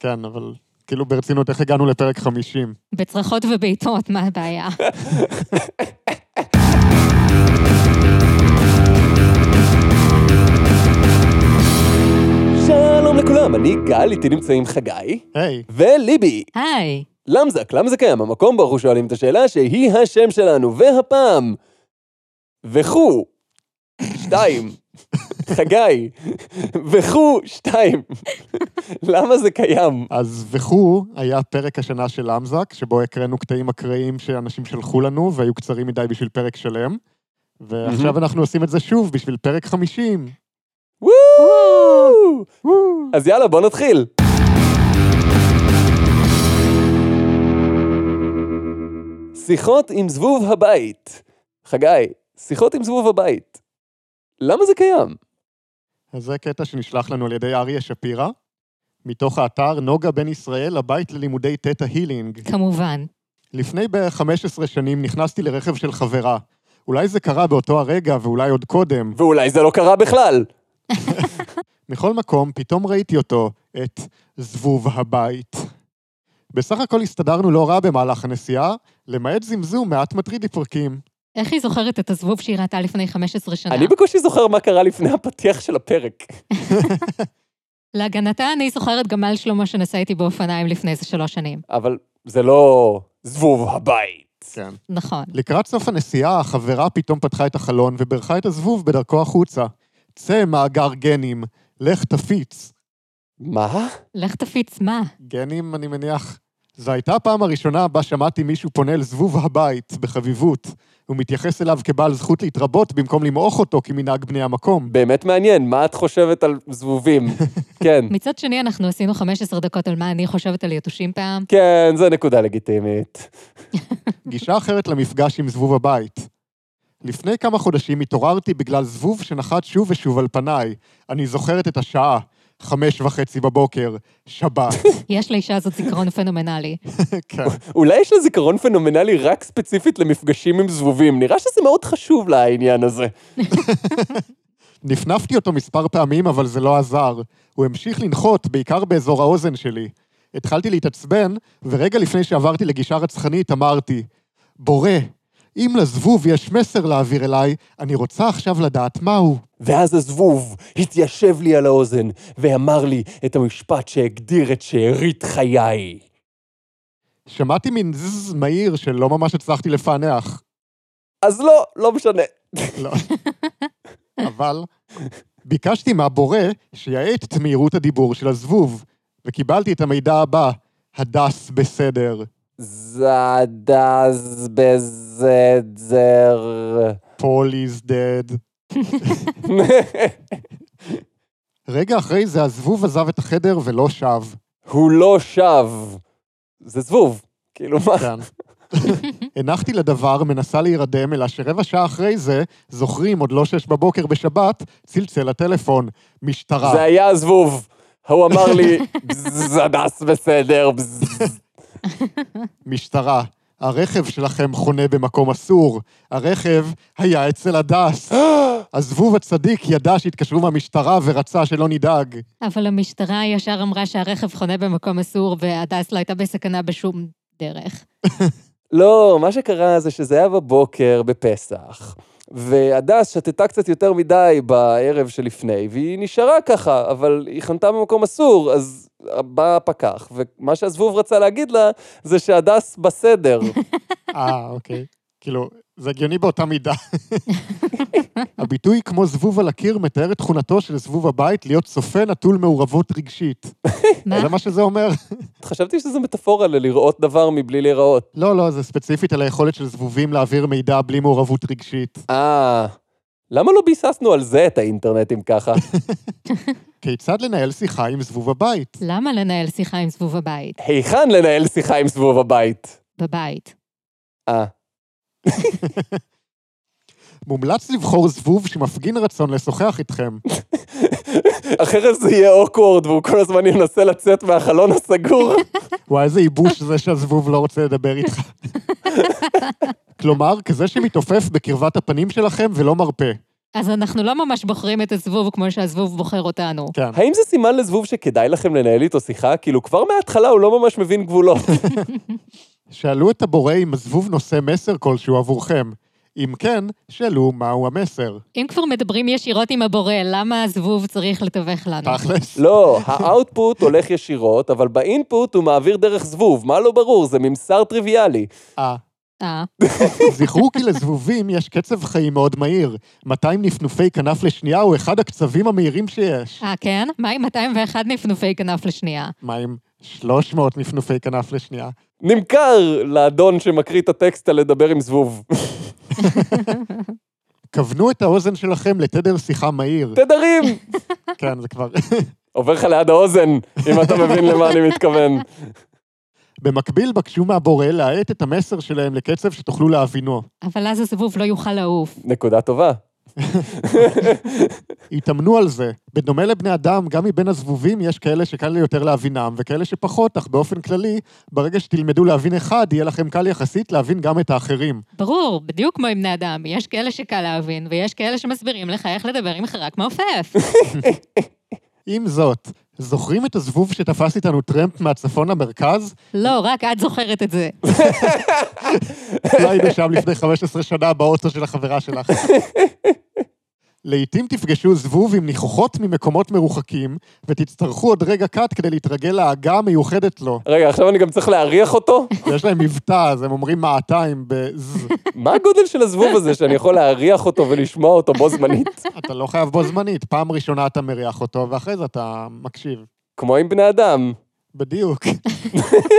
כן, אבל כאילו ברצינות, איך הגענו לפרק 50? בצרחות ובעיטות, מה הבעיה? שלום לכולם, אני גל, איתי נמצאים חגי היי, וליבי. היי, למזק, למה זה קיים? המקום בו אנחנו שואלים את השאלה שהיא השם שלנו, והפעם, וכו, שתיים, חגי, וכו, שתיים. למה זה קיים? אז וכו היה פרק השנה של למזק, שבו הקראנו קטעים אקראיים שאנשים שלחו לנו, והיו קצרים מדי בשביל פרק שלם. ועכשיו אנחנו עושים את זה שוב בשביל פרק 50. וואו! אז יאללה, בוא נתחיל. שיחות עם זבוב הבית. חגי, שיחות עם זבוב הבית. למה זה קיים? אז זה קטע שנשלח לנו על ידי אריה שפירא, מתוך האתר נוגה בן ישראל, הבית ללימודי תטא הילינג. כמובן. לפני בערך 15 שנים נכנסתי לרכב של חברה. אולי זה קרה באותו הרגע ואולי עוד קודם. ואולי זה לא קרה בכלל. מכל מקום, פתאום ראיתי אותו, את זבוב הבית. בסך הכל הסתדרנו לא רע במהלך הנסיעה, למעט זמזום מעט מטריד לפרקים. איך היא זוכרת את הזבוב שהיא ראתה לפני 15 שנה? אני בקושי זוכר מה קרה לפני הפתיח של הפרק. להגנתה, אני זוכרת גמל שלמה שנסע איתי באופניים לפני איזה שלוש שנים. אבל זה לא זבוב הבית. כן. נכון. לקראת סוף הנסיעה, החברה פתאום פתחה את החלון ובירכה את הזבוב בדרכו החוצה. צא מאגר גנים, לך תפיץ. מה? לך תפיץ מה? גנים, אני מניח... זו הייתה הפעם הראשונה בה שמעתי מישהו פונה אל זבוב הבית, בחביבות. הוא מתייחס אליו כבעל זכות להתרבות במקום למעוך אותו כמנהג בני המקום. באמת מעניין, מה את חושבת על זבובים? כן. מצד שני, אנחנו עשינו 15 דקות על מה אני חושבת על יתושים פעם. כן, זו נקודה לגיטימית. גישה אחרת למפגש עם זבוב הבית. לפני כמה חודשים התעוררתי בגלל זבוב שנחת שוב ושוב על פניי. אני זוכרת את השעה, חמש וחצי בבוקר, שבת. יש לאישה הזאת זיכרון פנומנלי. כן. אולי יש לה זיכרון פנומנלי רק ספציפית למפגשים עם זבובים. נראה שזה מאוד חשוב לה, העניין הזה. נפנפתי אותו מספר פעמים, אבל זה לא עזר. הוא המשיך לנחות, בעיקר באזור האוזן שלי. התחלתי להתעצבן, ורגע לפני שעברתי לגישה רצחנית אמרתי, בורא, אם לזבוב יש מסר להעביר אליי, אני רוצה עכשיו לדעת מהו. ואז הזבוב התיישב לי על האוזן ואמר לי את המשפט שהגדיר את שארית חיי. שמעתי מין זז מהיר שלא ממש הצלחתי לפענח. אז לא, לא משנה. לא. אבל ביקשתי מהבורא שיאט את מהירות הדיבור של הזבוב, וקיבלתי את המידע הבא, הדס בסדר. זדז בזדר. Paul is dead. רגע אחרי זה הזבוב עזב את החדר ולא שב. הוא לא שב. זה זבוב. כאילו מה? כן. הנחתי לדבר, מנסה להירדם, אלא שרבע שעה אחרי זה, זוכרים, עוד לא שש בבוקר בשבת, צלצל הטלפון. משטרה. זה היה הזבוב. הוא אמר לי, זדס בסדר. בז." משטרה. הרכב שלכם חונה במקום אסור. הרכב היה אצל הדס. הזבוב הצדיק ידע שהתקשרו מהמשטרה ורצה שלא נדאג. אבל המשטרה ישר אמרה שהרכב חונה במקום אסור והדס לא הייתה בסכנה בשום דרך. לא, מה שקרה זה שזה היה בבוקר בפסח, והדס שתתה קצת יותר מדי בערב שלפני, והיא נשארה ככה, אבל היא חנתה במקום אסור, אז בא הפקח, ומה שהזבוב רצה להגיד לה, זה שהדס בסדר. אה, אוקיי. כאילו, זה הגיוני באותה מידה. הביטוי כמו זבוב על הקיר מתאר את תכונתו של זבוב הבית להיות צופה נטול מעורבות רגשית. מה? זה מה שזה אומר. חשבתי שזה מטאפורה ללראות דבר מבלי להיראות. לא, לא, זה ספציפית על היכולת של זבובים להעביר מידע בלי מעורבות רגשית. אה, למה לא ביססנו על זה את האינטרנט אם ככה? כיצד לנהל שיחה עם זבוב הבית? למה לנהל שיחה עם זבוב הבית? היכן לנהל שיחה עם זבוב הבית? בבית. אה. מומלץ לבחור זבוב שמפגין רצון לשוחח איתכם. אחרת זה יהיה אוקוורד, והוא כל הזמן ינסה לצאת מהחלון הסגור. וואי, איזה ייבוש זה שהזבוב לא רוצה לדבר איתך. כלומר, כזה שמתעופף בקרבת הפנים שלכם ולא מרפה. אז אנחנו לא ממש בוחרים את הזבוב כמו שהזבוב בוחר אותנו. כן. האם זה סימן לזבוב שכדאי לכם לנהל איתו שיחה? כאילו, כבר מההתחלה הוא לא ממש מבין גבולות. שאלו את הבורא אם הזבוב נושא מסר כלשהו עבורכם. אם כן, שאלו מהו המסר. אם כבר מדברים ישירות עם הבורא, למה הזבוב צריך לתווך לנו? תכלס. לא, האאוטפוט הולך ישירות, אבל באינפוט הוא מעביר דרך זבוב. מה לא ברור? זה ממסר טריוויאלי. אה, זכרו כי לזבובים יש קצב חיים מאוד מהיר. 200 נפנופי כנף לשנייה הוא אחד הקצבים המהירים שיש. אה, כן? מה עם 201 נפנופי כנף לשנייה? מה עם 300 נפנופי כנף לשנייה? נמכר לאדון שמקריא את הטקסט על לדבר עם זבוב. כוונו את האוזן שלכם לתדר שיחה מהיר. תדרים! כן, זה כבר... עובר לך ליד האוזן, אם אתה מבין למה אני מתכוון. במקביל בקשו מהבורא להאט את המסר שלהם לקצב שתוכלו להבינו. אבל אז הזבוב לא יוכל לעוף. נקודה טובה. התאמנו על זה. בדומה לבני אדם, גם מבין הזבובים יש כאלה שקל לי יותר להבינם, וכאלה שפחות, אך באופן כללי, ברגע שתלמדו להבין אחד, יהיה לכם קל יחסית להבין גם את האחרים. ברור, בדיוק כמו עם בני אדם. יש כאלה שקל להבין, ויש כאלה שמסבירים לך איך לדבר עם חרק מעופף. עם זאת, זוכרים את הזבוב שתפס איתנו טרמפ מהצפון למרכז? לא, רק את זוכרת את זה. לא היינו שם לפני 15 שנה באוטו של החברה שלך. לעתים תפגשו זבוב עם ניחוחות ממקומות מרוחקים, ותצטרכו עוד רגע קט כדי להתרגל להגה המיוחדת לו. רגע, עכשיו אני גם צריך להריח אותו? יש להם מבטא, אז הם אומרים מעתיים בז. מה הגודל של הזבוב הזה שאני יכול להריח אותו ולשמוע אותו בו זמנית? אתה לא חייב בו זמנית, פעם ראשונה אתה מריח אותו, ואחרי זה אתה מקשיב. כמו עם בני אדם. בדיוק.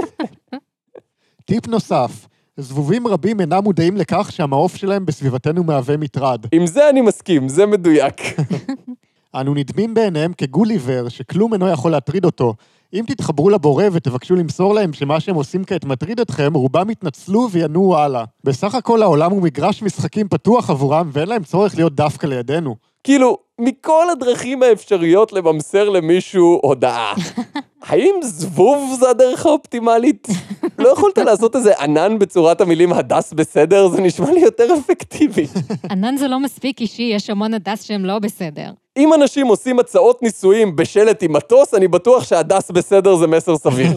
טיפ נוסף, זבובים רבים אינם מודעים לכך שהמעוף שלהם בסביבתנו מהווה מטרד. עם זה אני מסכים, זה מדויק. אנו נדמים בעיניהם כגוליבר, שכלום אינו יכול להטריד אותו. אם תתחברו לבורא ותבקשו למסור להם שמה שהם עושים כעת מטריד אתכם, רובם יתנצלו וינועו הלאה. בסך הכל העולם הוא מגרש משחקים פתוח עבורם, ואין להם צורך להיות דווקא לידינו. כאילו, מכל הדרכים האפשריות לממסר למישהו הודעה, האם זבוב זה הדרך האופטימלית? לא יכולת לעשות איזה ענן בצורת המילים הדס בסדר? זה נשמע לי יותר אפקטיבי. ענן זה לא מספיק אישי, יש המון הדס שהם לא בסדר. אם אנשים עושים הצעות נישואים בשלט עם מטוס, אני בטוח שהדס בסדר זה מסר סביר.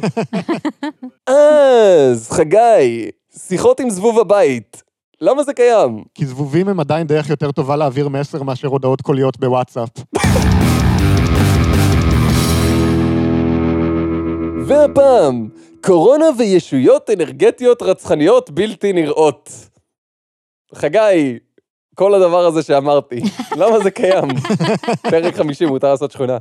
אז, חגי, שיחות עם זבוב הבית. למה זה קיים? כי זבובים הם עדיין דרך יותר טובה להעביר מסר מאשר הודעות קוליות בוואטסאפ. והפעם, קורונה וישויות אנרגטיות רצחניות בלתי נראות. חגי, כל הדבר הזה שאמרתי, למה זה קיים? פרק 50, מותר לעשות שכונה.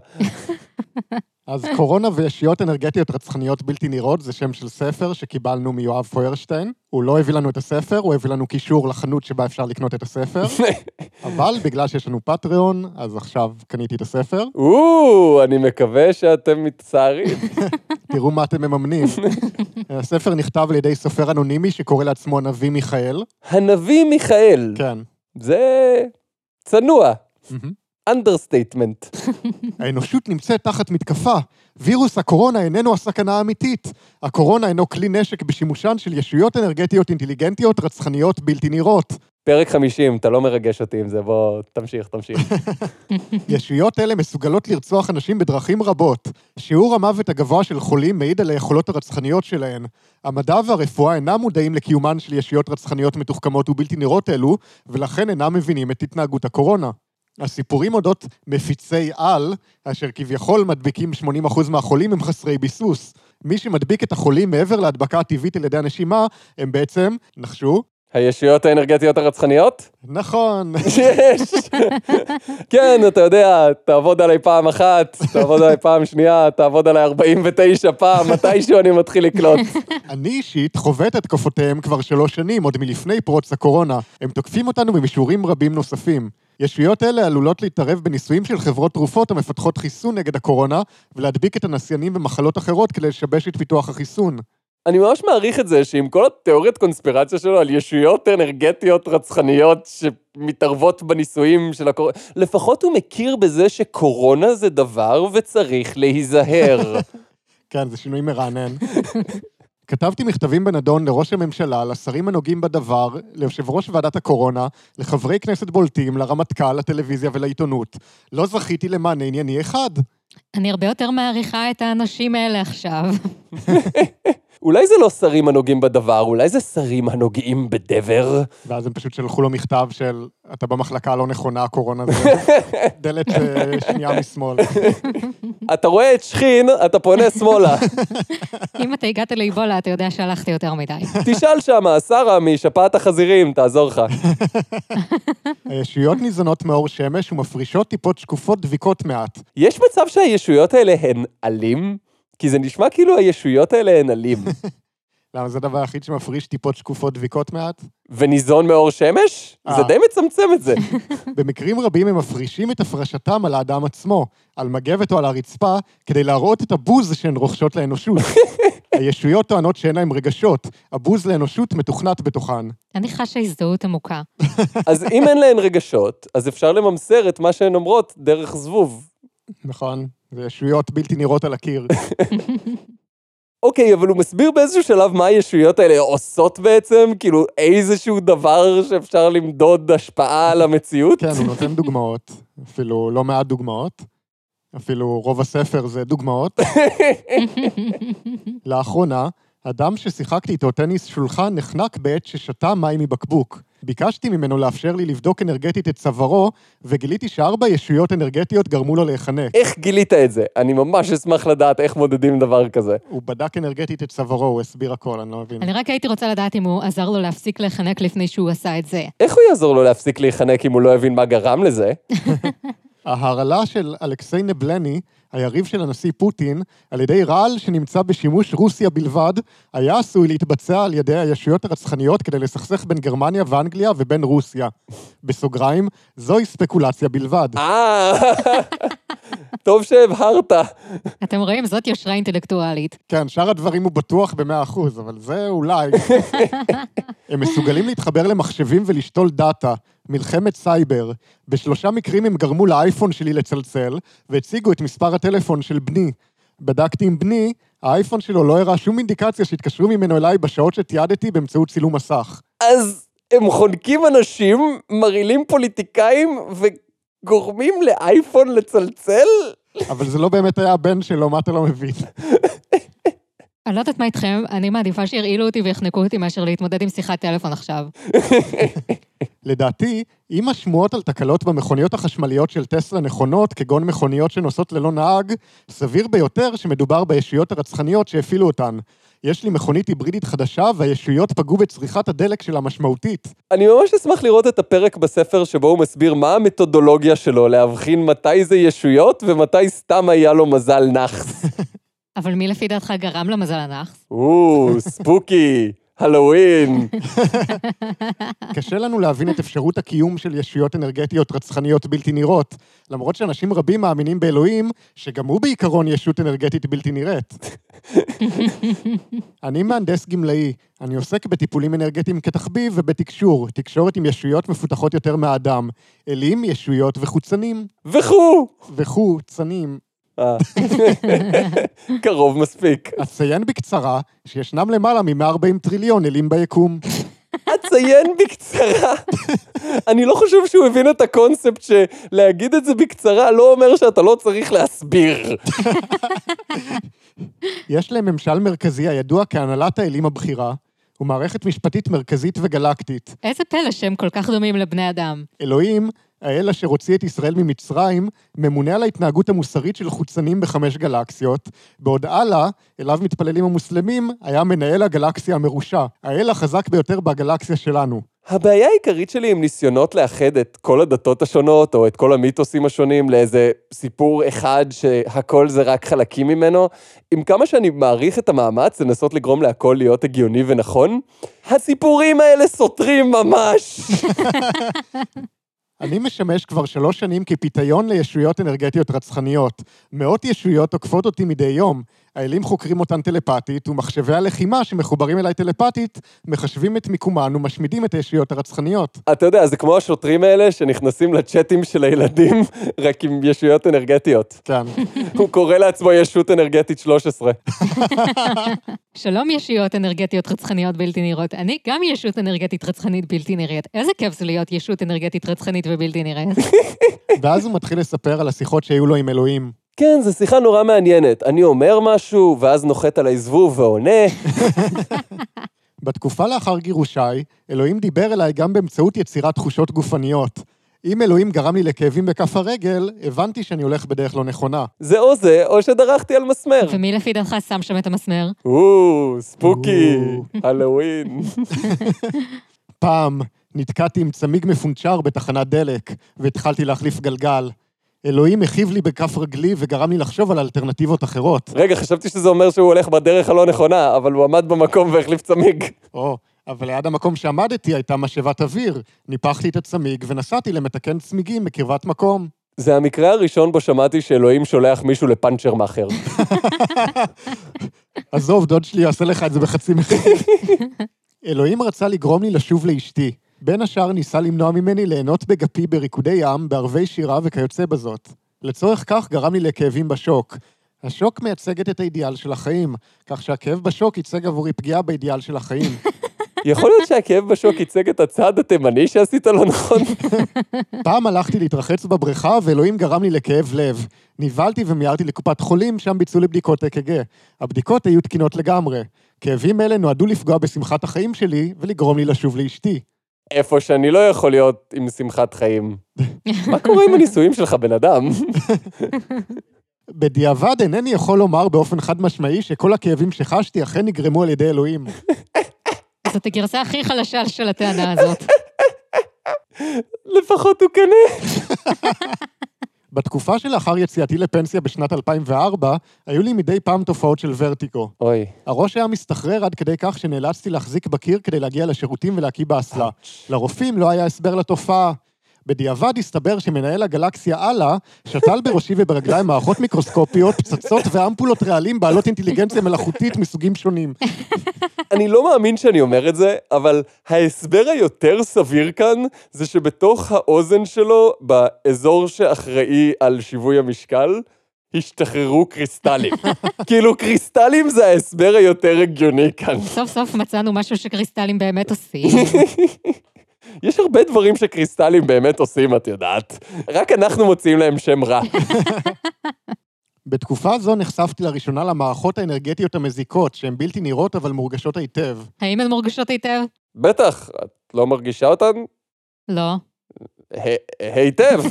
אז קורונה וישיות אנרגטיות רצחניות בלתי נראות זה שם של ספר שקיבלנו מיואב פוירשטיין. הוא לא הביא לנו את הספר, הוא הביא לנו קישור לחנות שבה אפשר לקנות את הספר. אבל בגלל שיש לנו Patreon, אז עכשיו קניתי את הספר. או, אני מקווה שאתם מצטערים. תראו מה אתם מממנים. הספר נכתב על ידי סופר אנונימי שקורא לעצמו הנביא מיכאל. הנביא מיכאל. כן. זה צנוע. understatement. האנושות נמצאת תחת מתקפה. וירוס הקורונה איננו הסכנה האמיתית. הקורונה הינו כלי נשק בשימושן של ישויות אנרגטיות אינטליגנטיות רצחניות בלתי נראות. פרק 50, אתה לא מרגש אותי עם זה, בוא, תמשיך, תמשיך. ישויות אלה מסוגלות לרצוח אנשים בדרכים רבות. שיעור המוות הגבוה של חולים מעיד על היכולות הרצחניות שלהן. המדע והרפואה אינם מודעים לקיומן של ישויות רצחניות מתוחכמות ובלתי נראות אלו, ולכן אינם מבינים את התנהגות הקורונה. הסיפורים אודות מפיצי על, אשר כביכול מדביקים 80% מהחולים, הם חסרי ביסוס. מי שמדביק את החולים מעבר להדבקה הטבעית על ידי הנשימה, הם בעצם, נחשו, הישויות האנרגטיות הרצחניות? נכון. יש! כן, אתה יודע, תעבוד עליי פעם אחת, תעבוד עליי פעם שנייה, תעבוד עליי 49 פעם, מתישהו אני מתחיל לקלוט. אני אישית חווה את התקפותיהם כבר שלוש שנים, עוד מלפני פרוץ הקורונה. הם תוקפים אותנו במישורים רבים נוספים. ישויות אלה עלולות להתערב בניסויים של חברות תרופות המפתחות חיסון נגד הקורונה, ולהדביק את הנסיינים במחלות אחרות כדי לשבש את פיתוח החיסון. אני ממש מעריך את זה שעם כל התיאוריית קונספירציה שלו על ישויות אנרגטיות רצחניות שמתערבות בניסויים של הקורונה, לפחות הוא מכיר בזה שקורונה זה דבר וצריך להיזהר. כן, זה שינוי מרענן. כתבתי מכתבים בנדון לראש הממשלה, לשרים הנוגעים בדבר, ליושב ראש ועדת הקורונה, לחברי כנסת בולטים, לרמטכ"ל, לטלוויזיה ולעיתונות. לא זכיתי למענה ענייני אחד. אני הרבה יותר מעריכה את האנשים האלה עכשיו. אולי זה לא שרים הנוגעים בדבר, אולי זה שרים הנוגעים בדבר? ואז הם פשוט שלחו לו מכתב של, אתה במחלקה הלא נכונה, הקורונה זה דלת אה, שנייה משמאל. אתה רואה את שכין, אתה פונה שמאלה. אם אתה הגעת לאיבולה, אתה יודע שהלכתי יותר מדי. תשאל שמה, שרה משפעת החזירים, תעזור לך. הישויות ניזונות מאור שמש ומפרישות טיפות שקופות דביקות מעט. יש מצב שהישויות האלה הן עלים? כי זה נשמע כאילו הישויות האלה הן עלים. למה זה הדבר היחיד שמפריש טיפות שקופות דביקות מעט? וניזון מאור שמש? אה. זה די מצמצם את זה. במקרים רבים הם מפרישים את הפרשתם על האדם עצמו, על מגבת או על הרצפה, כדי להראות את הבוז שהן רוכשות לאנושות. הישויות טוענות שאין להם רגשות, הבוז לאנושות מתוכנת בתוכן. אני חשה הזדהות עמוקה. אז אם אין להן רגשות, אז אפשר לממסר את מה שהן אומרות דרך זבוב. נכון? זה ישויות בלתי נראות על הקיר. אוקיי, אבל הוא מסביר באיזשהו שלב מה הישויות האלה עושות בעצם? כאילו, איזשהו דבר שאפשר למדוד השפעה על המציאות? כן, הוא נותן דוגמאות, אפילו לא מעט דוגמאות. אפילו רוב הספר זה דוגמאות. לאחרונה, אדם ששיחקתי איתו טניס שולחן נחנק בעת ששתה מים מבקבוק. ביקשתי ממנו לאפשר לי לבדוק אנרגטית את צווארו, וגיליתי שארבע ישויות אנרגטיות גרמו לו להיחנק. איך גילית את זה? אני ממש אשמח לדעת איך מודדים דבר כזה. הוא בדק אנרגטית את צווארו, הוא הסביר הכל, אני לא מבין. אני רק הייתי רוצה לדעת אם הוא עזר לו להפסיק להיחנק לפני שהוא עשה את זה. איך הוא יעזור לו להפסיק להיחנק אם הוא לא הבין מה גרם לזה? ההרעלה של אלכסיי נבלני, היריב של הנשיא פוטין, על ידי רעל שנמצא בשימוש רוסיה בלבד, היה עשוי להתבצע על ידי הישויות הרצחניות כדי לסכסך בין גרמניה ואנגליה ובין רוסיה. בסוגריים, זוהי ספקולציה בלבד. טוב שהבהרת. אתם רואים? זאת יושרה אינטלקטואלית. כן, שאר הדברים הוא בטוח במאה אחוז, אבל זה אולי. הם מסוגלים להתחבר למחשבים ולשתול דאטה, מלחמת סייבר. בשלושה מקרים הם גרמו לאייפון שלי לצלצל, והציגו את מספר הטלפון של בני. בדקתי עם בני, האייפון שלו לא הראה שום אינדיקציה שהתקשרו ממנו אליי בשעות שתיעדתי באמצעות צילום מסך. אז הם חונקים אנשים, מרעילים פוליטיקאים וגורמים לאייפון לצלצל? אבל זה לא באמת היה הבן שלו, מה אתה לא מבין? אני לא יודעת מה איתכם, אני מעדיפה שירעילו אותי ויחנקו אותי מאשר להתמודד עם שיחת טלפון עכשיו. לדעתי, אם השמועות על תקלות במכוניות החשמליות של טסלה נכונות, כגון מכוניות שנוסעות ללא נהג, סביר ביותר שמדובר בישויות הרצחניות שהפעילו אותן. יש לי מכונית היברידית חדשה, והישויות פגעו בצריכת הדלק שלה משמעותית. אני ממש אשמח לראות את הפרק בספר שבו הוא מסביר מה המתודולוגיה שלו להבחין מתי זה ישויות ומתי סתם היה לו מזל נאחס. אבל מי לפי דעתך גרם למזל הנאחס? או, ספוקי, הלואוין. קשה לנו להבין את אפשרות הקיום של ישויות אנרגטיות רצחניות בלתי נראות, למרות שאנשים רבים מאמינים באלוהים, שגם הוא בעיקרון ישות אנרגטית בלתי נראית. אני מהנדס גמלאי, אני עוסק בטיפולים אנרגטיים כתחביב ובתקשור, תקשורת עם ישויות מפותחות יותר מהאדם, אלים, ישויות וחוצנים. וכו'. וכו', צנים. אה. קרוב מספיק. אציין בקצרה שישנם למעלה מ-140 טריליון אלים ביקום. אציין בקצרה. אני לא חושב שהוא הבין את הקונספט שלהגיד את זה בקצרה לא אומר שאתה לא צריך להסביר. יש להם ממשל מרכזי הידוע כהנהלת האלים הבכירה, ומערכת משפטית מרכזית וגלקטית. איזה פלא שהם כל כך דומים לבני אדם. אלוהים, האל אשר הוציא את ישראל ממצרים, ממונה על ההתנהגות המוסרית של חוצנים בחמש גלקסיות, בעוד אללה, אליו מתפללים המוסלמים, היה מנהל הגלקסיה המרושע, האל החזק ביותר בגלקסיה שלנו. הבעיה העיקרית שלי עם ניסיונות לאחד את כל הדתות השונות, או את כל המיתוסים השונים, לאיזה סיפור אחד שהכל זה רק חלקים ממנו, עם כמה שאני מעריך את המאמץ לנסות לגרום להכל להיות הגיוני ונכון, הסיפורים האלה סותרים ממש. אני משמש כבר שלוש שנים כפיתיון לישויות אנרגטיות רצחניות. מאות ישויות עוקפות אותי מדי יום. האלים חוקרים אותן טלפתית, ומחשבי הלחימה שמחוברים אליי טלפתית, מחשבים את מיקומן ומשמידים את הישויות הרצחניות. אתה יודע, זה כמו השוטרים האלה שנכנסים לצ'אטים של הילדים, רק עם ישויות אנרגטיות. כן. הוא קורא לעצמו ישות אנרגטית 13. שלום ישויות אנרגטיות רצחניות בלתי נראות. אני גם ישות אנרגטית רצחנית בלתי נראית. איזה כיף זה להיות ישות אנרגטית רצחנית ובלתי נראית. ואז הוא מתחיל לספר על השיחות שהיו לו עם אלוהים. כן, זו שיחה נורא מעניינת. אני אומר משהו, ואז נוחת עליי זבוב ועונה. בתקופה לאחר גירושיי, אלוהים דיבר אליי גם באמצעות יצירת תחושות גופניות. אם אלוהים גרם לי לכאבים בכף הרגל, הבנתי שאני הולך בדרך לא נכונה. זה או זה, או שדרכתי על מסמר. ומי לפי דעתך שם שם את המסמר? או, ספוקי, או. הלואוין. פעם נתקעתי עם צמיג מפונצ'ר בתחנת דלק, והתחלתי להחליף גלגל. אלוהים הכאיב לי בכף רגלי וגרם לי לחשוב על אלטרנטיבות אחרות. רגע, חשבתי שזה אומר שהוא הולך בדרך הלא נכונה, אבל הוא עמד במקום והחליף צמיג. או, אבל ליד המקום שעמדתי הייתה משאבת אוויר. ניפחתי את הצמיג ונסעתי למתקן צמיגים בקרבת מקום. זה המקרה הראשון בו שמעתי שאלוהים שולח מישהו לפאנצ'ר מאכר. עזוב, דוד שלי יעשה לך את זה בחצי מחיר. אלוהים רצה לגרום לי לשוב לאשתי. בין השאר ניסה למנוע ממני ליהנות בגפי בריקודי ים, בערבי שירה וכיוצא בזאת. לצורך כך גרם לי לכאבים בשוק. השוק מייצגת את האידיאל של החיים, כך שהכאב בשוק ייצג עבורי פגיעה באידיאל של החיים. יכול להיות שהכאב בשוק ייצג את הצעד התימני שעשית לא נכון? פעם הלכתי להתרחץ בבריכה, ואלוהים גרם לי לכאב לב. נבהלתי ומיהרתי לקופת חולים, שם ביצעו לי בדיקות אק"ג. הבדיקות היו תקינות לגמרי. כאבים אלה נועדו לפגוע בשמחת החיים שלי, ולגרום לי לשוב לאשתי. איפה שאני לא יכול להיות עם שמחת חיים. מה קורה עם הנישואים שלך, בן אדם? בדיעבד אינני יכול לומר באופן חד משמעי שכל הכאבים שחשתי אכן נגרמו על ידי אלוהים. זאת הגרסה הכי חלשה של הטענה הזאת. לפחות הוא כנה. בתקופה שלאחר יציאתי לפנסיה בשנת 2004, היו לי מדי פעם תופעות של ורטיגו. אוי, הראש היה מסתחרר עד כדי כך שנאלצתי להחזיק בקיר כדי להגיע לשירותים ולהקיא באסלה. לרופאים לא היה הסבר לתופעה. בדיעבד הסתבר שמנהל הגלקסיה אללה שתל בראשי וברגליים מערכות מיקרוסקופיות, פצצות ואמפולות רעלים בעלות אינטליגנציה מלאכותית מסוגים שונים. אני לא מאמין שאני אומר את זה, אבל ההסבר היותר סביר כאן, זה שבתוך האוזן שלו, באזור שאחראי על שיווי המשקל, השתחררו קריסטלים. כאילו, קריסטלים זה ההסבר היותר הגיוני כאן. סוף סוף מצאנו משהו שקריסטלים באמת עושים. יש הרבה דברים שקריסטלים באמת עושים, את יודעת. רק אנחנו מוציאים להם שם רע. בתקופה זו נחשפתי לראשונה למערכות האנרגטיות המזיקות, שהן בלתי נראות אבל מורגשות היטב. האם הן מורגשות היטב? בטח, את לא מרגישה אותן? לא. ה- היטב.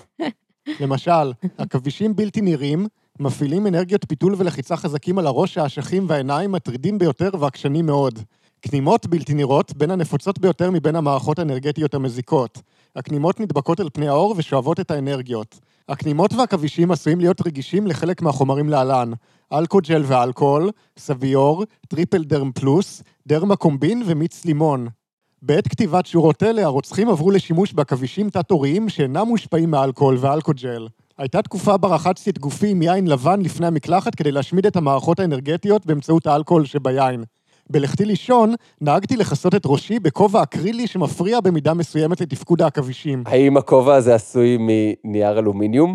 למשל, עכבישים בלתי נראים מפעילים אנרגיות פיתול ולחיצה חזקים על הראש, האשכים והעיניים מטרידים ביותר ועקשנים מאוד. כנימות בלתי נראות בין הנפוצות ביותר מבין המערכות האנרגטיות המזיקות. הכנימות נדבקות על פני העור ושואבות את האנרגיות. הכנימות והעכבישים עשויים להיות רגישים לחלק מהחומרים להלן אלכוג'ל ואלכוהול, סביור, טריפל דרם פלוס, דרמקומבין ומיץ לימון. בעת כתיבת שורות אלה, הרוצחים עברו לשימוש בעכבישים תת-עוריים שאינם מושפעים מאלכוהול ואלכוג'ל. הייתה תקופה בה רחצתי את גופי עם יין לבן לפני המקלחת כדי להשמיד את המערכות האנרגטיות באמצעות האלכוהול שביין. בלכתי לישון, נהגתי לכסות את ראשי בכובע אקרילי שמפריע במידה מסוימת לתפקוד העכבישים. האם הכובע הזה עשוי מנייר אלומיניום?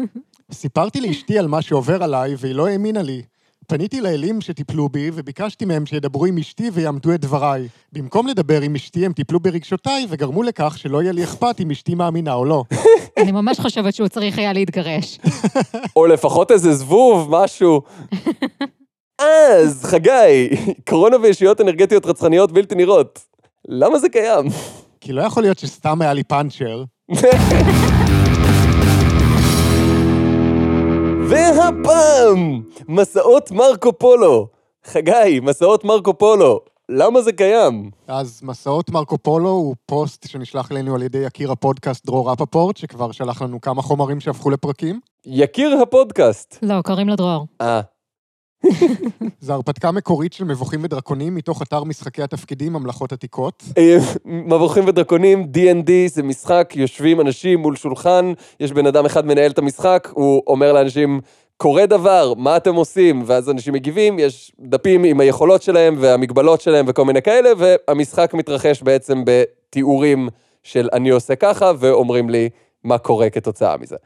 סיפרתי לאשתי על מה שעובר עליי, והיא לא האמינה לי. פניתי לאלים שטיפלו בי, וביקשתי מהם שידברו עם אשתי ויעמדו את דבריי. במקום לדבר עם אשתי, הם טיפלו ברגשותיי, וגרמו לכך שלא יהיה לי אכפת אם אשתי מאמינה או לא. אני ממש חושבת שהוא צריך היה להתגרש. או לפחות איזה זבוב, משהו. אז, חגי, קורונה וישויות אנרגטיות רצחניות בלתי נראות. למה זה קיים? כי לא יכול להיות שסתם היה לי פאנצ'ר. והפעם, מסעות מרקו פולו. חגי, מסעות מרקו פולו. למה זה קיים? אז מסעות מרקו פולו הוא פוסט שנשלח אלינו על ידי יקיר הפודקאסט דרור רפפורט, שכבר שלח לנו כמה חומרים שהפכו לפרקים. יקיר הפודקאסט. לא, קוראים לו דרור. אה, זו הרפתקה מקורית של מבוכים ודרקונים מתוך אתר משחקי התפקידים ממלכות עתיקות. אה, מבוכים ודרקונים, D&D זה משחק, יושבים אנשים מול שולחן, יש בן אדם אחד מנהל את המשחק, הוא אומר לאנשים קורה דבר, מה אתם עושים? ואז אנשים מגיבים, יש דפים עם היכולות שלהם והמגבלות שלהם וכל מיני כאלה, והמשחק מתרחש בעצם בתיאורים של אני עושה ככה, ואומרים לי מה קורה כתוצאה מזה.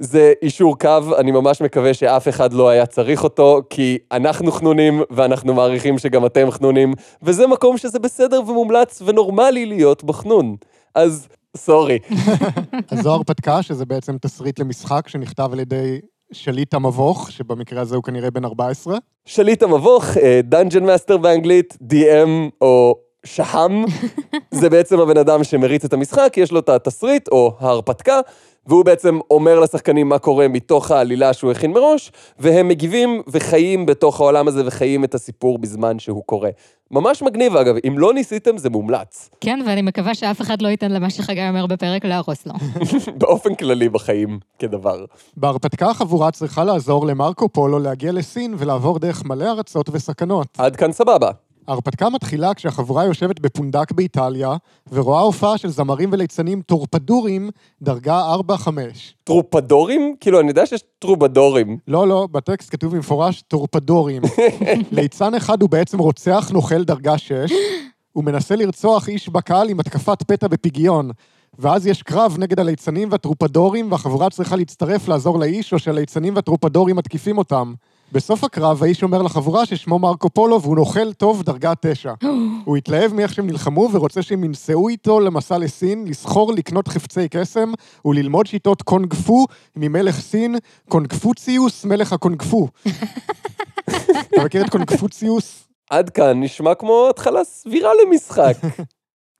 זה אישור קו, אני ממש מקווה שאף אחד לא היה צריך אותו, כי אנחנו חנונים, ואנחנו מעריכים שגם אתם חנונים, וזה מקום שזה בסדר ומומלץ ונורמלי להיות בחנון. אז sorry. אז זו הרפתקה, שזה בעצם תסריט למשחק שנכתב על ידי שליט המבוך, שבמקרה הזה הוא כנראה בן 14. שליט המבוך, Dungeon Master באנגלית, DM או שהם, זה בעצם הבן אדם שמריץ את המשחק, יש לו את התסריט או ההרפתקה, והוא בעצם אומר לשחקנים מה קורה מתוך העלילה שהוא הכין מראש, והם מגיבים וחיים בתוך העולם הזה וחיים את הסיפור בזמן שהוא קורה. ממש מגניב, אגב, אם לא ניסיתם, זה מומלץ. כן, ואני מקווה שאף אחד לא ייתן למה שחגי אומר בפרק להרוס לו. באופן כללי בחיים, כדבר. בהרפתקה החבורה צריכה לעזור למרקו פולו להגיע לסין ולעבור דרך מלא ארצות וסכנות. עד כאן סבבה. ההרפתקה מתחילה כשהחבורה יושבת בפונדק באיטליה, ורואה הופעה של זמרים וליצנים טורפדורים, דרגה 4-5. טרופדורים? כאילו, אני יודע שיש טרובדורים. לא, לא, בטקסט כתוב במפורש טורפדורים. ליצן אחד הוא בעצם רוצח נוכל דרגה 6, הוא מנסה לרצוח איש בקהל עם התקפת פתע בפיגיון. ואז יש קרב נגד הליצנים והטרופדורים, והחבורה צריכה להצטרף לעזור לאיש, או שהליצנים והטרופדורים מתקיפים אותם. בסוף הקרב, האיש אומר לחבורה ששמו מרקו פולו והוא נוכל טוב דרגה תשע. הוא התלהב מאיך שהם נלחמו ורוצה שהם ייסעו איתו למסע לסין, לסחור, לקנות חפצי קסם וללמוד שיטות קונג פו ממלך סין, קונגפוציוס, מלך הקונג פו. אתה מכיר את קונגפוציוס? עד כאן נשמע כמו התחלה סבירה למשחק.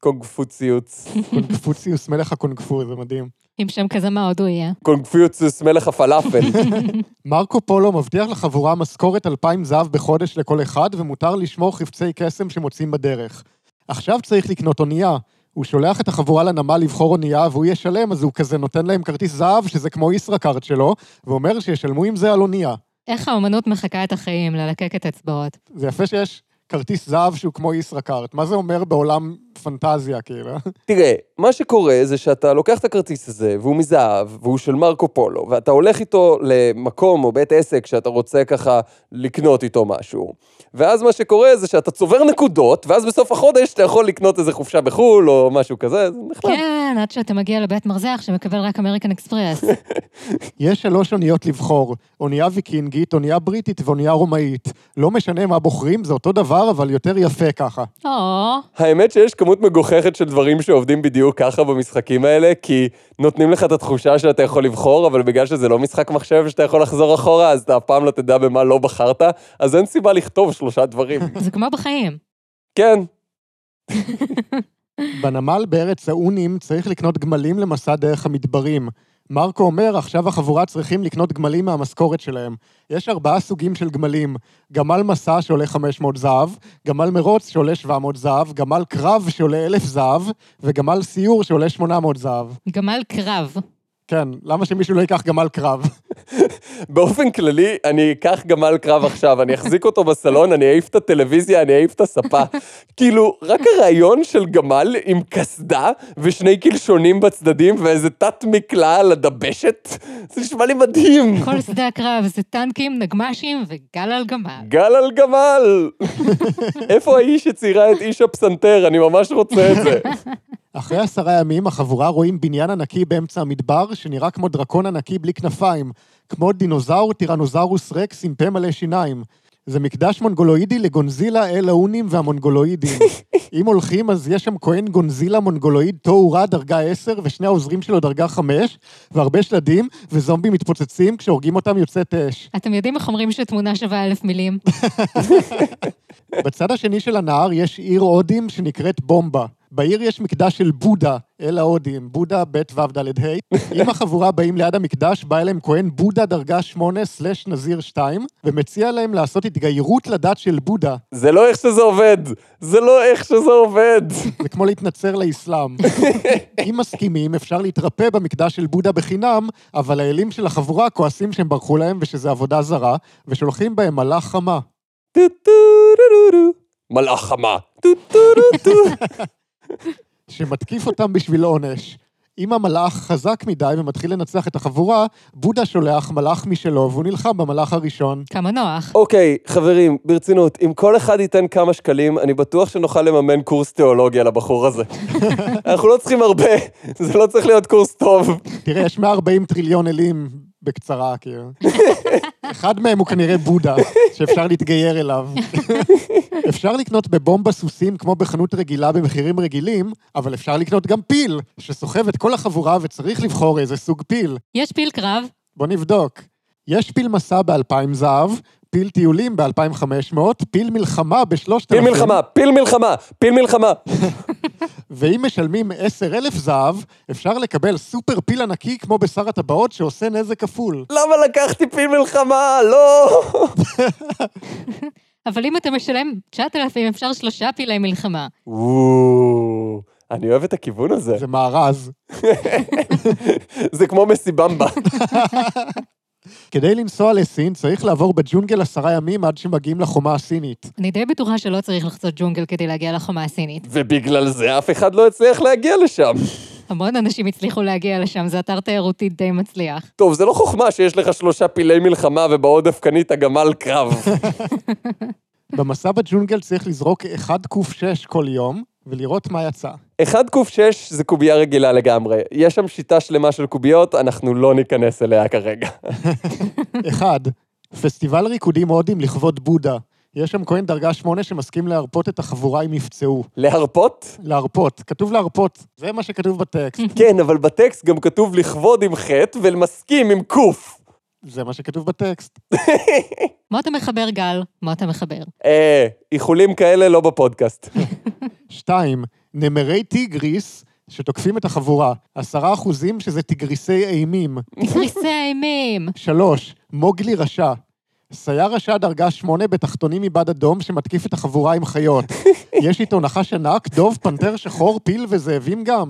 קונגפוציוץ. קונגפוציוס, מלך הקונג פו, זה מדהים. עם שם כזה מה עוד הוא יהיה. קונגפוציוס מלך הפלאפל. מרקו פולו מבטיח לחבורה משכורת 2,000 זהב בחודש לכל אחד, ומותר לשמור חפצי קסם שמוצאים בדרך. עכשיו צריך לקנות אונייה. הוא שולח את החבורה לנמל לבחור אונייה, והוא ישלם, אז הוא כזה נותן להם כרטיס זהב, שזה כמו ישראכרט שלו, ואומר שישלמו עם זה על אונייה. איך האומנות מחקה את החיים, ללקק את אצבעות. זה יפה שיש כרטיס זהב שהוא כמו ישראכרט. מה זה אומר בעולם פנטזיה, כאילו? תראה, מה שקורה זה שאתה לוקח את הכרטיס הזה, והוא מזהב, והוא של מרקו פולו, ואתה הולך איתו למקום או בית עסק שאתה רוצה ככה לקנות איתו משהו. ואז מה שקורה זה שאתה צובר נקודות, ואז בסוף החודש אתה יכול לקנות איזה חופשה בחו"ל או משהו כזה, זה נחמד. כן, עד שאתה מגיע לבית מרזח שמקבל רק אמריקן אקספרס. יש שלוש אוניות לבחור, אונייה ויקינגית, אונייה בריטית ואונייה רומאית. לא משנה מה בוחרים, זה אותו דבר, אבל יותר יפה ככה. או, האמת שיש כמות מגוחכת של דברים שעובדים בדיוק ככה במשחקים האלה, כי נותנים לך את התחושה שאתה יכול לבחור, אבל בגלל שזה לא משחק מחשב שאתה יכול לחזור אחורה, אז אתה אף פעם לא תדע במה לא בחרת, אז אין סיבה לכתוב שלושה דברים. זה כמו בחיים. כן, בנמל בארץ האונים צריך לקנות גמלים למסע דרך המדברים. מרקו אומר, עכשיו החבורה צריכים לקנות גמלים מהמשכורת שלהם. יש ארבעה סוגים של גמלים. גמל מסע שעולה 500 זהב, גמל מרוץ שעולה 700 זהב, גמל קרב שעולה 1,000 זהב, וגמל סיור שעולה 800 זהב. גמל קרב. כן, למה שמישהו לא ייקח גמל קרב? באופן כללי, אני אקח גמל קרב עכשיו, אני אחזיק אותו בסלון, אני אעיף את הטלוויזיה, אני אעיף את הספה. כאילו, רק הרעיון של גמל עם קסדה ושני קלשונים בצדדים ואיזה תת מקלע על הדבשת, זה נשמע לי מדהים. כל שדה הקרב זה טנקים, נגמ"שים וגל על גמל. גל על גמל! איפה האיש שציירה את איש הפסנתר? אני ממש רוצה את זה. אחרי עשרה ימים, החבורה רואים בניין ענקי באמצע המדבר, שנראה כמו דרקון ענקי בלי כנפיים, כמו דינוזאור טירנוזאורוס רקס עם פה מלא שיניים. זה מקדש מונגולואידי לגונזילה, אל האונים והמונגולואידים. אם הולכים, אז יש שם כהן גונזילה מונגולואיד תאורה דרגה 10, ושני העוזרים שלו דרגה 5, והרבה שלדים, וזומבים מתפוצצים, כשהורגים אותם יוצאת אש. אתם יודעים איך אומרים שתמונה שווה אלף מילים? בצד השני של הנהר יש עיר הודים שנקראת בומבה. בעיר יש מקדש של בודה, אל ההודים, בודה ב' ו' ד' ה'. אם החבורה באים ליד המקדש, בא אליהם כהן בודה דרגה 8 סלש נזיר 2, ומציע להם לעשות התגיירות לדת של בודה. זה לא איך שזה עובד. זה לא איך שזה עובד. זה כמו להתנצר לאסלאם. אם מסכימים, אפשר להתרפא במקדש של בודה בחינם, אבל האלים של החבורה כועסים שהם ברחו להם ושזה עבודה זרה, ושולחים בהם מלאך חמה. מלאך חמה. שמתקיף אותם בשביל עונש. אם המלאך חזק מדי ומתחיל לנצח את החבורה, בודה שולח מלאך משלו והוא נלחם במלאך הראשון. כמה נוח. אוקיי, חברים, ברצינות, אם כל אחד ייתן כמה שקלים, אני בטוח שנוכל לממן קורס תיאולוגיה לבחור הזה. אנחנו לא צריכים הרבה, זה לא צריך להיות קורס טוב. תראה, יש 140 טריליון אלים בקצרה, כאילו. אחד מהם הוא כנראה בודה, שאפשר להתגייר אליו. אפשר לקנות בבומבה סוסים כמו בחנות רגילה במחירים רגילים, אבל אפשר לקנות גם פיל, שסוחב את כל החבורה וצריך לבחור איזה סוג פיל. יש פיל קרב, בוא נבדוק. יש פיל מסע ב-2,000 זהב, פיל טיולים ב-2,500, פיל מלחמה ב-3,000. פיל מלחמה, פיל מלחמה, פיל מלחמה. ואם משלמים 10,000 זהב, אפשר לקבל סופר פיל ענקי כמו בשר הטבעות שעושה נזק כפול. למה לקחתי פיל מלחמה? לא! אבל אם אתה משלם 9,000, אפשר שלושה פילי מלחמה. וואו, אני אוהב את הכיוון הזה. זה מארז. זה כמו מסיבמבה. כדי לנסוע לסין צריך לעבור בג'ונגל עשרה ימים עד שמגיעים לחומה הסינית. אני די בטוחה שלא צריך לחצות ג'ונגל כדי להגיע לחומה הסינית. ובגלל זה אף אחד לא הצליח להגיע לשם. המון אנשים הצליחו להגיע לשם, זה אתר תיירותי די מצליח. טוב, זה לא חוכמה שיש לך שלושה פילי מלחמה ובעודף קנית גמל קרב. במסע בג'ונגל צריך לזרוק 1 ק6 כל יום, ולראות מה יצא. 1 ק6 זה קובייה רגילה לגמרי. יש שם שיטה שלמה של קוביות, אנחנו לא ניכנס אליה כרגע. 1. פסטיבל ריקודים הודים לכבוד בודה. יש שם כהן דרגה 8 שמסכים להרפות את החבורה אם יפצעו. להרפות? להרפות, כתוב להרפות, זה מה שכתוב בטקסט. כן, אבל בטקסט גם כתוב לכבוד עם חטא ולמסכים עם קוף. זה מה שכתוב בטקסט. מה אתה מחבר, גל? מה אתה מחבר? אה, איחולים כאלה לא בפודקאסט. 2. נמרי טיגריס שתוקפים את החבורה. 10 אחוזים שזה טיגריסי אימים. תריסי האימים. 3. מוגלי רשע. סייר רשע דרגה 8 בתחתונים מבד אדום שמתקיף את החבורה עם חיות. יש איתו נחש ענק, דוב, פנתר שחור, פיל וזאבים גם.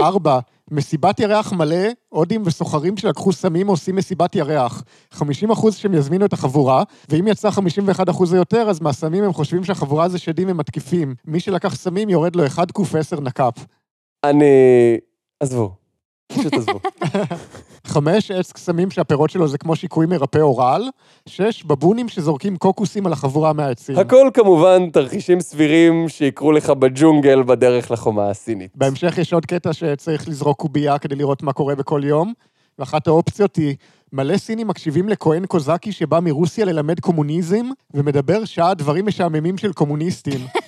4. מסיבת ירח מלא, הודים וסוחרים שלקחו סמים עושים מסיבת ירח. 50 אחוז שהם יזמינו את החבורה, ואם יצא 51 אחוז או יותר, אז מהסמים הם חושבים שהחבורה זה שדים ומתקיפים. מי שלקח סמים יורד לו 1 ק10 נק"פ. אני... עזבו. פשוט עזבו. חמש, עץ קסמים שהפירות שלו זה כמו שיקוי מרפא אורל. שש, בבונים שזורקים קוקוסים על החבורה מהעצים. הכל כמובן תרחישים סבירים שיקרו לך בג'ונגל בדרך לחומה הסינית. בהמשך יש עוד קטע שצריך לזרוק קובייה כדי לראות מה קורה בכל יום, ואחת האופציות היא, מלא סינים מקשיבים לכהן קוזקי שבא מרוסיה ללמד קומוניזם, ומדבר שעה דברים משעממים של קומוניסטים.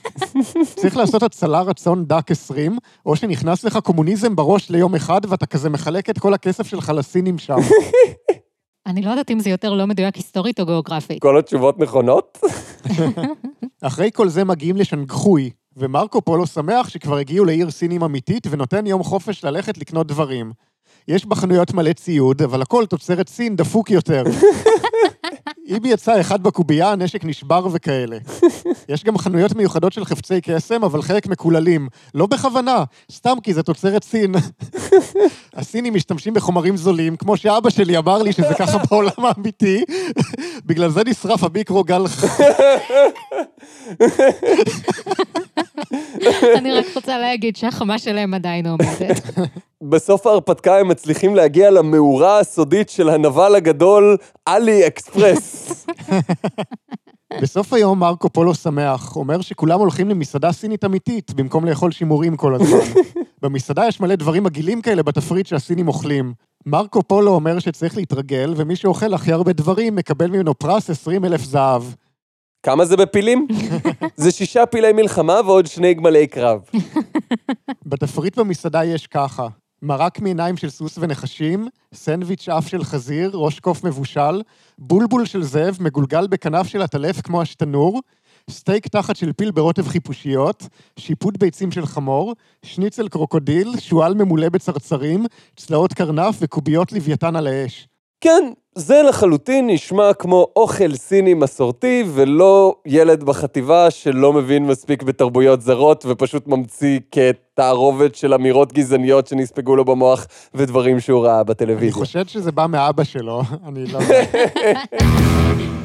צריך לעשות הצלה רצון דק 20, או שנכנס לך קומוניזם בראש ליום אחד, ואתה כזה מחלק את כל הכסף שלך לסינים שם. אני לא יודעת אם זה יותר לא מדויק היסטורית או גיאוגרפית. כל התשובות נכונות? אחרי כל זה מגיעים לשנגחוי, ומרקו פולו שמח שכבר הגיעו לעיר סינים אמיתית, ונותן יום חופש ללכת לקנות דברים. יש בחנויות מלא ציוד, אבל הכל תוצרת סין דפוק יותר. אם יצא אחד בקובייה, הנשק נשבר וכאלה. יש גם חנויות מיוחדות של חפצי קסם, אבל חלק מקוללים. לא בכוונה, סתם כי זה תוצרת סין. הסינים משתמשים בחומרים זולים, כמו שאבא שלי אמר לי שזה ככה בעולם האמיתי, בגלל זה נשרף המיקרוגל. אני רק רוצה להגיד שהחמה שלהם עדיין עומדת. בסוף ההרפתקה הם מצליחים להגיע למאורה הסודית של הנבל הגדול, עלי אקספרס. בסוף היום מרקו פולו שמח, אומר שכולם הולכים למסעדה סינית אמיתית, במקום לאכול שימורים כל הזמן. במסעדה יש מלא דברים מגעילים כאלה בתפריט שהסינים אוכלים. מרקו פולו אומר שצריך להתרגל, ומי שאוכל הכי הרבה דברים מקבל ממנו פרס 20 אלף זהב. כמה זה בפילים? זה שישה פילי מלחמה ועוד שני גמלי קרב. בתפריט במסעדה יש ככה, מרק מעיניים של סוס ונחשים, סנדוויץ' אף של חזיר, ראש קוף מבושל, בולבול של זאב מגולגל בכנף של עטלף כמו השתנור, סטייק תחת של פיל ברוטב חיפושיות, שיפוד ביצים של חמור, שניצל קרוקודיל, שועל ממולא בצרצרים, צלעות קרנף וקוביות לוויתן על האש. כן, זה לחלוטין נשמע כמו אוכל סיני מסורתי, ולא ילד בחטיבה שלא מבין מספיק בתרבויות זרות, ופשוט ממציא כתערובת של אמירות גזעניות שנספגו לו במוח, ודברים שהוא ראה אני בטלוויזיה. חושד שזה בא מאבא שלו, אני לא.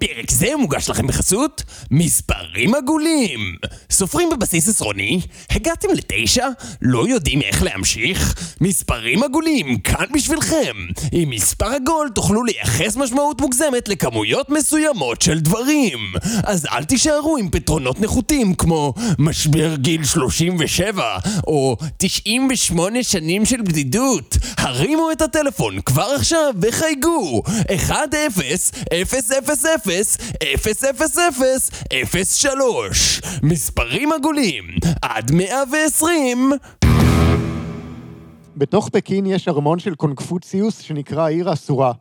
פרק זה מוגש לכם בחסות מספרים עגולים. סופרים בבסיס עשרוני? הגעתם לתשע? לא יודעים איך להמשיך? מספרים עגולים, כאן בשבילכם. עם מספר עגול תוכלו לייחס משמעות מוגזמת לכמויות מסוימות של דברים. אז אל תישארו עם פתרונות נחותים כמו משבר גיל 37 או 98 שנים של בדידות. הרימו את הטלפון כבר עכשיו וחייגו 1 0 0 0 0 0 0 0 0 3 מספרים עגולים עד 120 בתוך פקין יש ארמון של קונקפוציוס שנקרא העיר האסורה.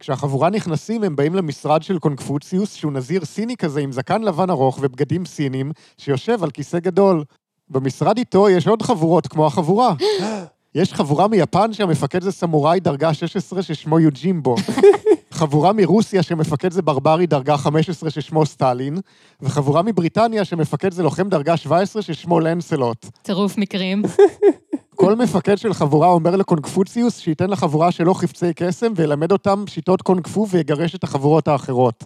כשהחבורה נכנסים, הם באים למשרד של קונקפוציוס, שהוא נזיר סיני כזה עם זקן לבן ארוך ובגדים סינים, שיושב על כיסא גדול. במשרד איתו יש עוד חבורות כמו החבורה. יש חבורה מיפן שהמפקד זה סמוראי דרגה 16 ששמו יוג'ימבו. חבורה מרוסיה שמפקד זה ברברי דרגה 15 ששמו סטלין, וחבורה מבריטניה שמפקד זה לוחם דרגה 17 ששמו לנסלוט. צירוף מקרים. כל מפקד של חבורה אומר לקונקפוציוס שייתן לחבורה שלו חפצי קסם וילמד אותם שיטות קונקפו ויגרש את החבורות האחרות.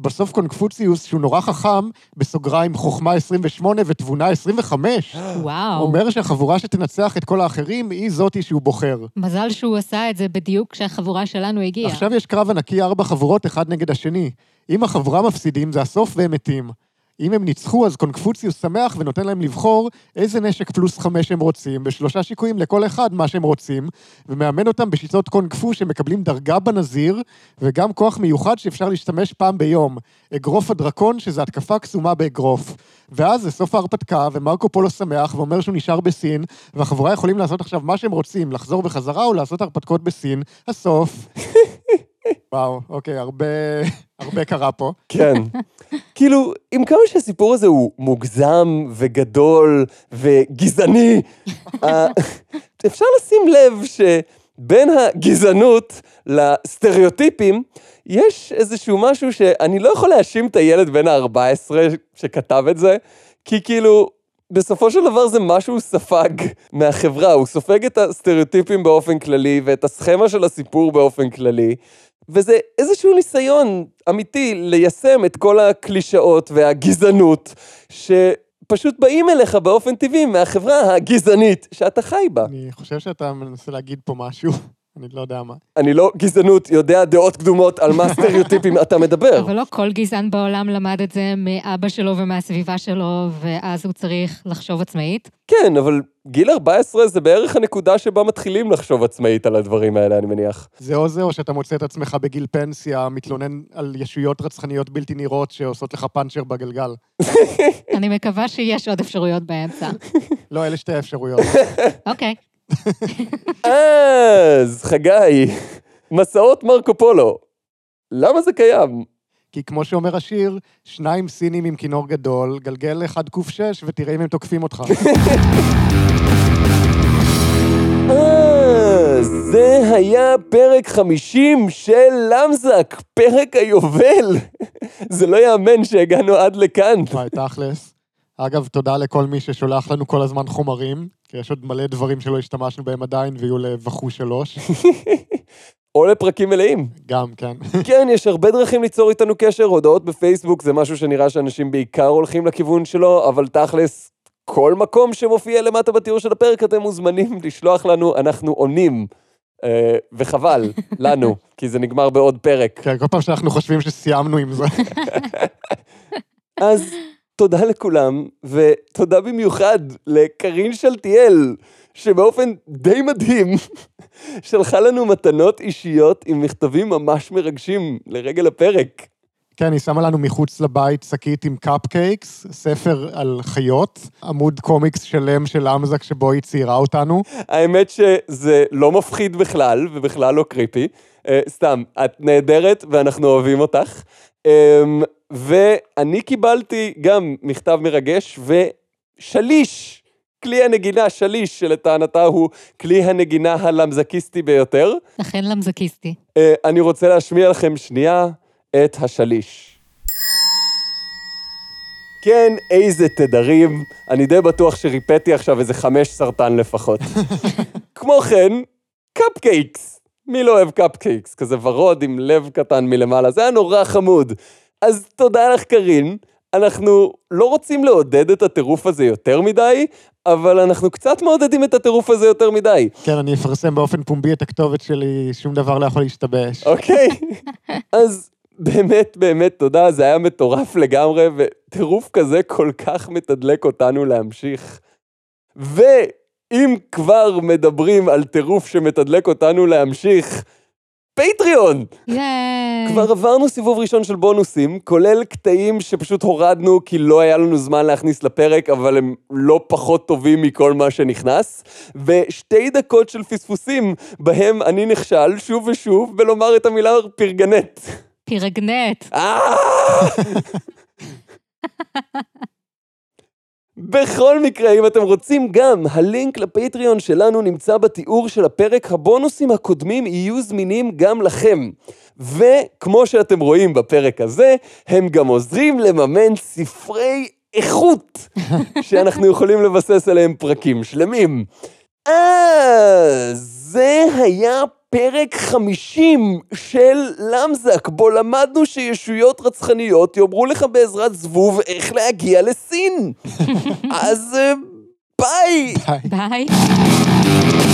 בסוף קונקפוציוס, שהוא נורא חכם, בסוגריים חוכמה 28 ותבונה 25, וואו. אומר שהחבורה שתנצח את כל האחרים היא זאתי שהוא בוחר. מזל שהוא עשה את זה בדיוק כשהחבורה שלנו הגיעה. עכשיו יש קרב ענקי ארבע חבורות אחד נגד השני. אם החבורה מפסידים, זה הסוף והם מתים. אם הם ניצחו, אז קונקפוציוס שמח ונותן להם לבחור איזה נשק פלוס חמש הם רוצים, בשלושה שיקויים לכל אחד מה שהם רוצים, ומאמן אותם בשיטות קונקפו שמקבלים דרגה בנזיר, וגם כוח מיוחד שאפשר להשתמש פעם ביום. אגרוף הדרקון, שזה התקפה קסומה באגרוף. ואז זה סוף ההרפתקה, ומרקו פולו שמח ואומר שהוא נשאר בסין, והחבורה יכולים לעשות עכשיו מה שהם רוצים, לחזור בחזרה או לעשות הרפתקות בסין. הסוף. וואו, אוקיי, הרבה, הרבה קרה פה. כן. כאילו, עם כמה שהסיפור הזה הוא מוגזם וגדול וגזעני, אה, אפשר לשים לב שבין הגזענות לסטריאוטיפים, יש איזשהו משהו שאני לא יכול להאשים את הילד בן ה-14 שכתב את זה, כי כאילו, בסופו של דבר זה משהו שהוא ספג מהחברה, הוא סופג את הסטריאוטיפים באופן כללי ואת הסכמה של הסיפור באופן כללי, וזה איזשהו ניסיון אמיתי ליישם את כל הקלישאות והגזענות שפשוט באים אליך באופן טבעי מהחברה הגזענית שאתה חי בה. אני חושב שאתה מנסה להגיד פה משהו, אני לא יודע מה. אני לא גזענות, יודע דעות קדומות על מה סטריאוטיפים אתה מדבר. אבל לא כל גזען בעולם למד את זה מאבא שלו ומהסביבה שלו, ואז הוא צריך לחשוב עצמאית. כן, אבל גיל 14 זה בערך הנקודה שבה מתחילים לחשוב עצמאית על הדברים האלה, אני מניח. זה או זה, או שאתה מוצא את עצמך בגיל פנסיה, מתלונן על ישויות רצחניות בלתי נראות שעושות לך פאנצ'ר בגלגל. אני מקווה שיש עוד אפשרויות באמצע. לא, אלה שתי האפשרויות. אוקיי. אז, חגי, מסעות מרקו פולו. למה זה קיים? כי כמו שאומר השיר, שניים סינים עם כינור גדול, גלגל אחד ק"ש ותראה אם הם תוקפים אותך. אה, זה היה פרק 50 של למזק, פרק היובל. זה לא יאמן שהגענו עד לכאן. וואי, תכלס. אגב, תודה לכל מי ששולח לנו כל הזמן חומרים, כי יש עוד מלא דברים שלא השתמשנו בהם עדיין, ויהיו לבחו שלוש. או לפרקים מלאים. גם, כן. כן, יש הרבה דרכים ליצור איתנו קשר, הודעות בפייסבוק זה משהו שנראה שאנשים בעיקר הולכים לכיוון שלו, אבל תכלס, כל מקום שמופיע למטה בתיאור של הפרק אתם מוזמנים לשלוח לנו, אנחנו עונים. אה, וחבל, לנו, כי זה נגמר בעוד פרק. כן, כל פעם שאנחנו חושבים שסיימנו עם זה. אז תודה לכולם, ותודה במיוחד לקרין שלטיאל, שבאופן די מדהים שלחה לנו מתנות אישיות עם מכתבים ממש מרגשים לרגל הפרק. כן, היא שמה לנו מחוץ לבית שקית עם קפקייקס, ספר על חיות, עמוד קומיקס שלם של אמזק שבו היא ציירה אותנו. האמת שזה לא מפחיד בכלל, ובכלל לא קריפי. Uh, סתם, את נהדרת ואנחנו אוהבים אותך. Um, ואני קיבלתי גם מכתב מרגש ושליש, כלי הנגינה שליש, שלטענתה הוא כלי הנגינה הלמזקיסטי ביותר. אכן למזקיסטי. Uh, אני רוצה להשמיע לכם שנייה את השליש. כן, איזה תדרים. אני די בטוח שריפאתי עכשיו איזה חמש סרטן לפחות. כמו כן, cupcakes. מי לא אוהב cupcakes? כזה ורוד עם לב קטן מלמעלה, זה היה נורא חמוד. אז תודה לך, קארין. אנחנו לא רוצים לעודד את הטירוף הזה יותר מדי, אבל אנחנו קצת מעודדים את הטירוף הזה יותר מדי. כן, אני אפרסם באופן פומבי את הכתובת שלי, שום דבר לא יכול להשתבש. אוקיי? אז באמת, באמת תודה, זה היה מטורף לגמרי, וטירוף כזה כל כך מתדלק אותנו להמשיך. ואם כבר מדברים על טירוף שמתדלק אותנו להמשיך, פטריון! ייי. כבר עברנו סיבוב ראשון של בונוסים, כולל קטעים שפשוט הורדנו כי לא היה לנו זמן להכניס לפרק, אבל הם לא פחות טובים מכל מה שנכנס, ושתי דקות של פספוסים, בהם אני נכשל שוב ושוב בלומר את המילה פרגנט. פירגנט. בכל מקרה, אם אתם רוצים גם, הלינק לפטריון שלנו נמצא בתיאור של הפרק. הבונוסים הקודמים יהיו זמינים גם לכם. וכמו שאתם רואים בפרק הזה, הם גם עוזרים לממן ספרי איכות, שאנחנו יכולים לבסס עליהם פרקים שלמים. אה, זה היה פרק 50 של למזק, בו למדנו שישויות רצחניות יאמרו לך בעזרת זבוב איך להגיע לסין. אז אה, ביי! ביי. ביי.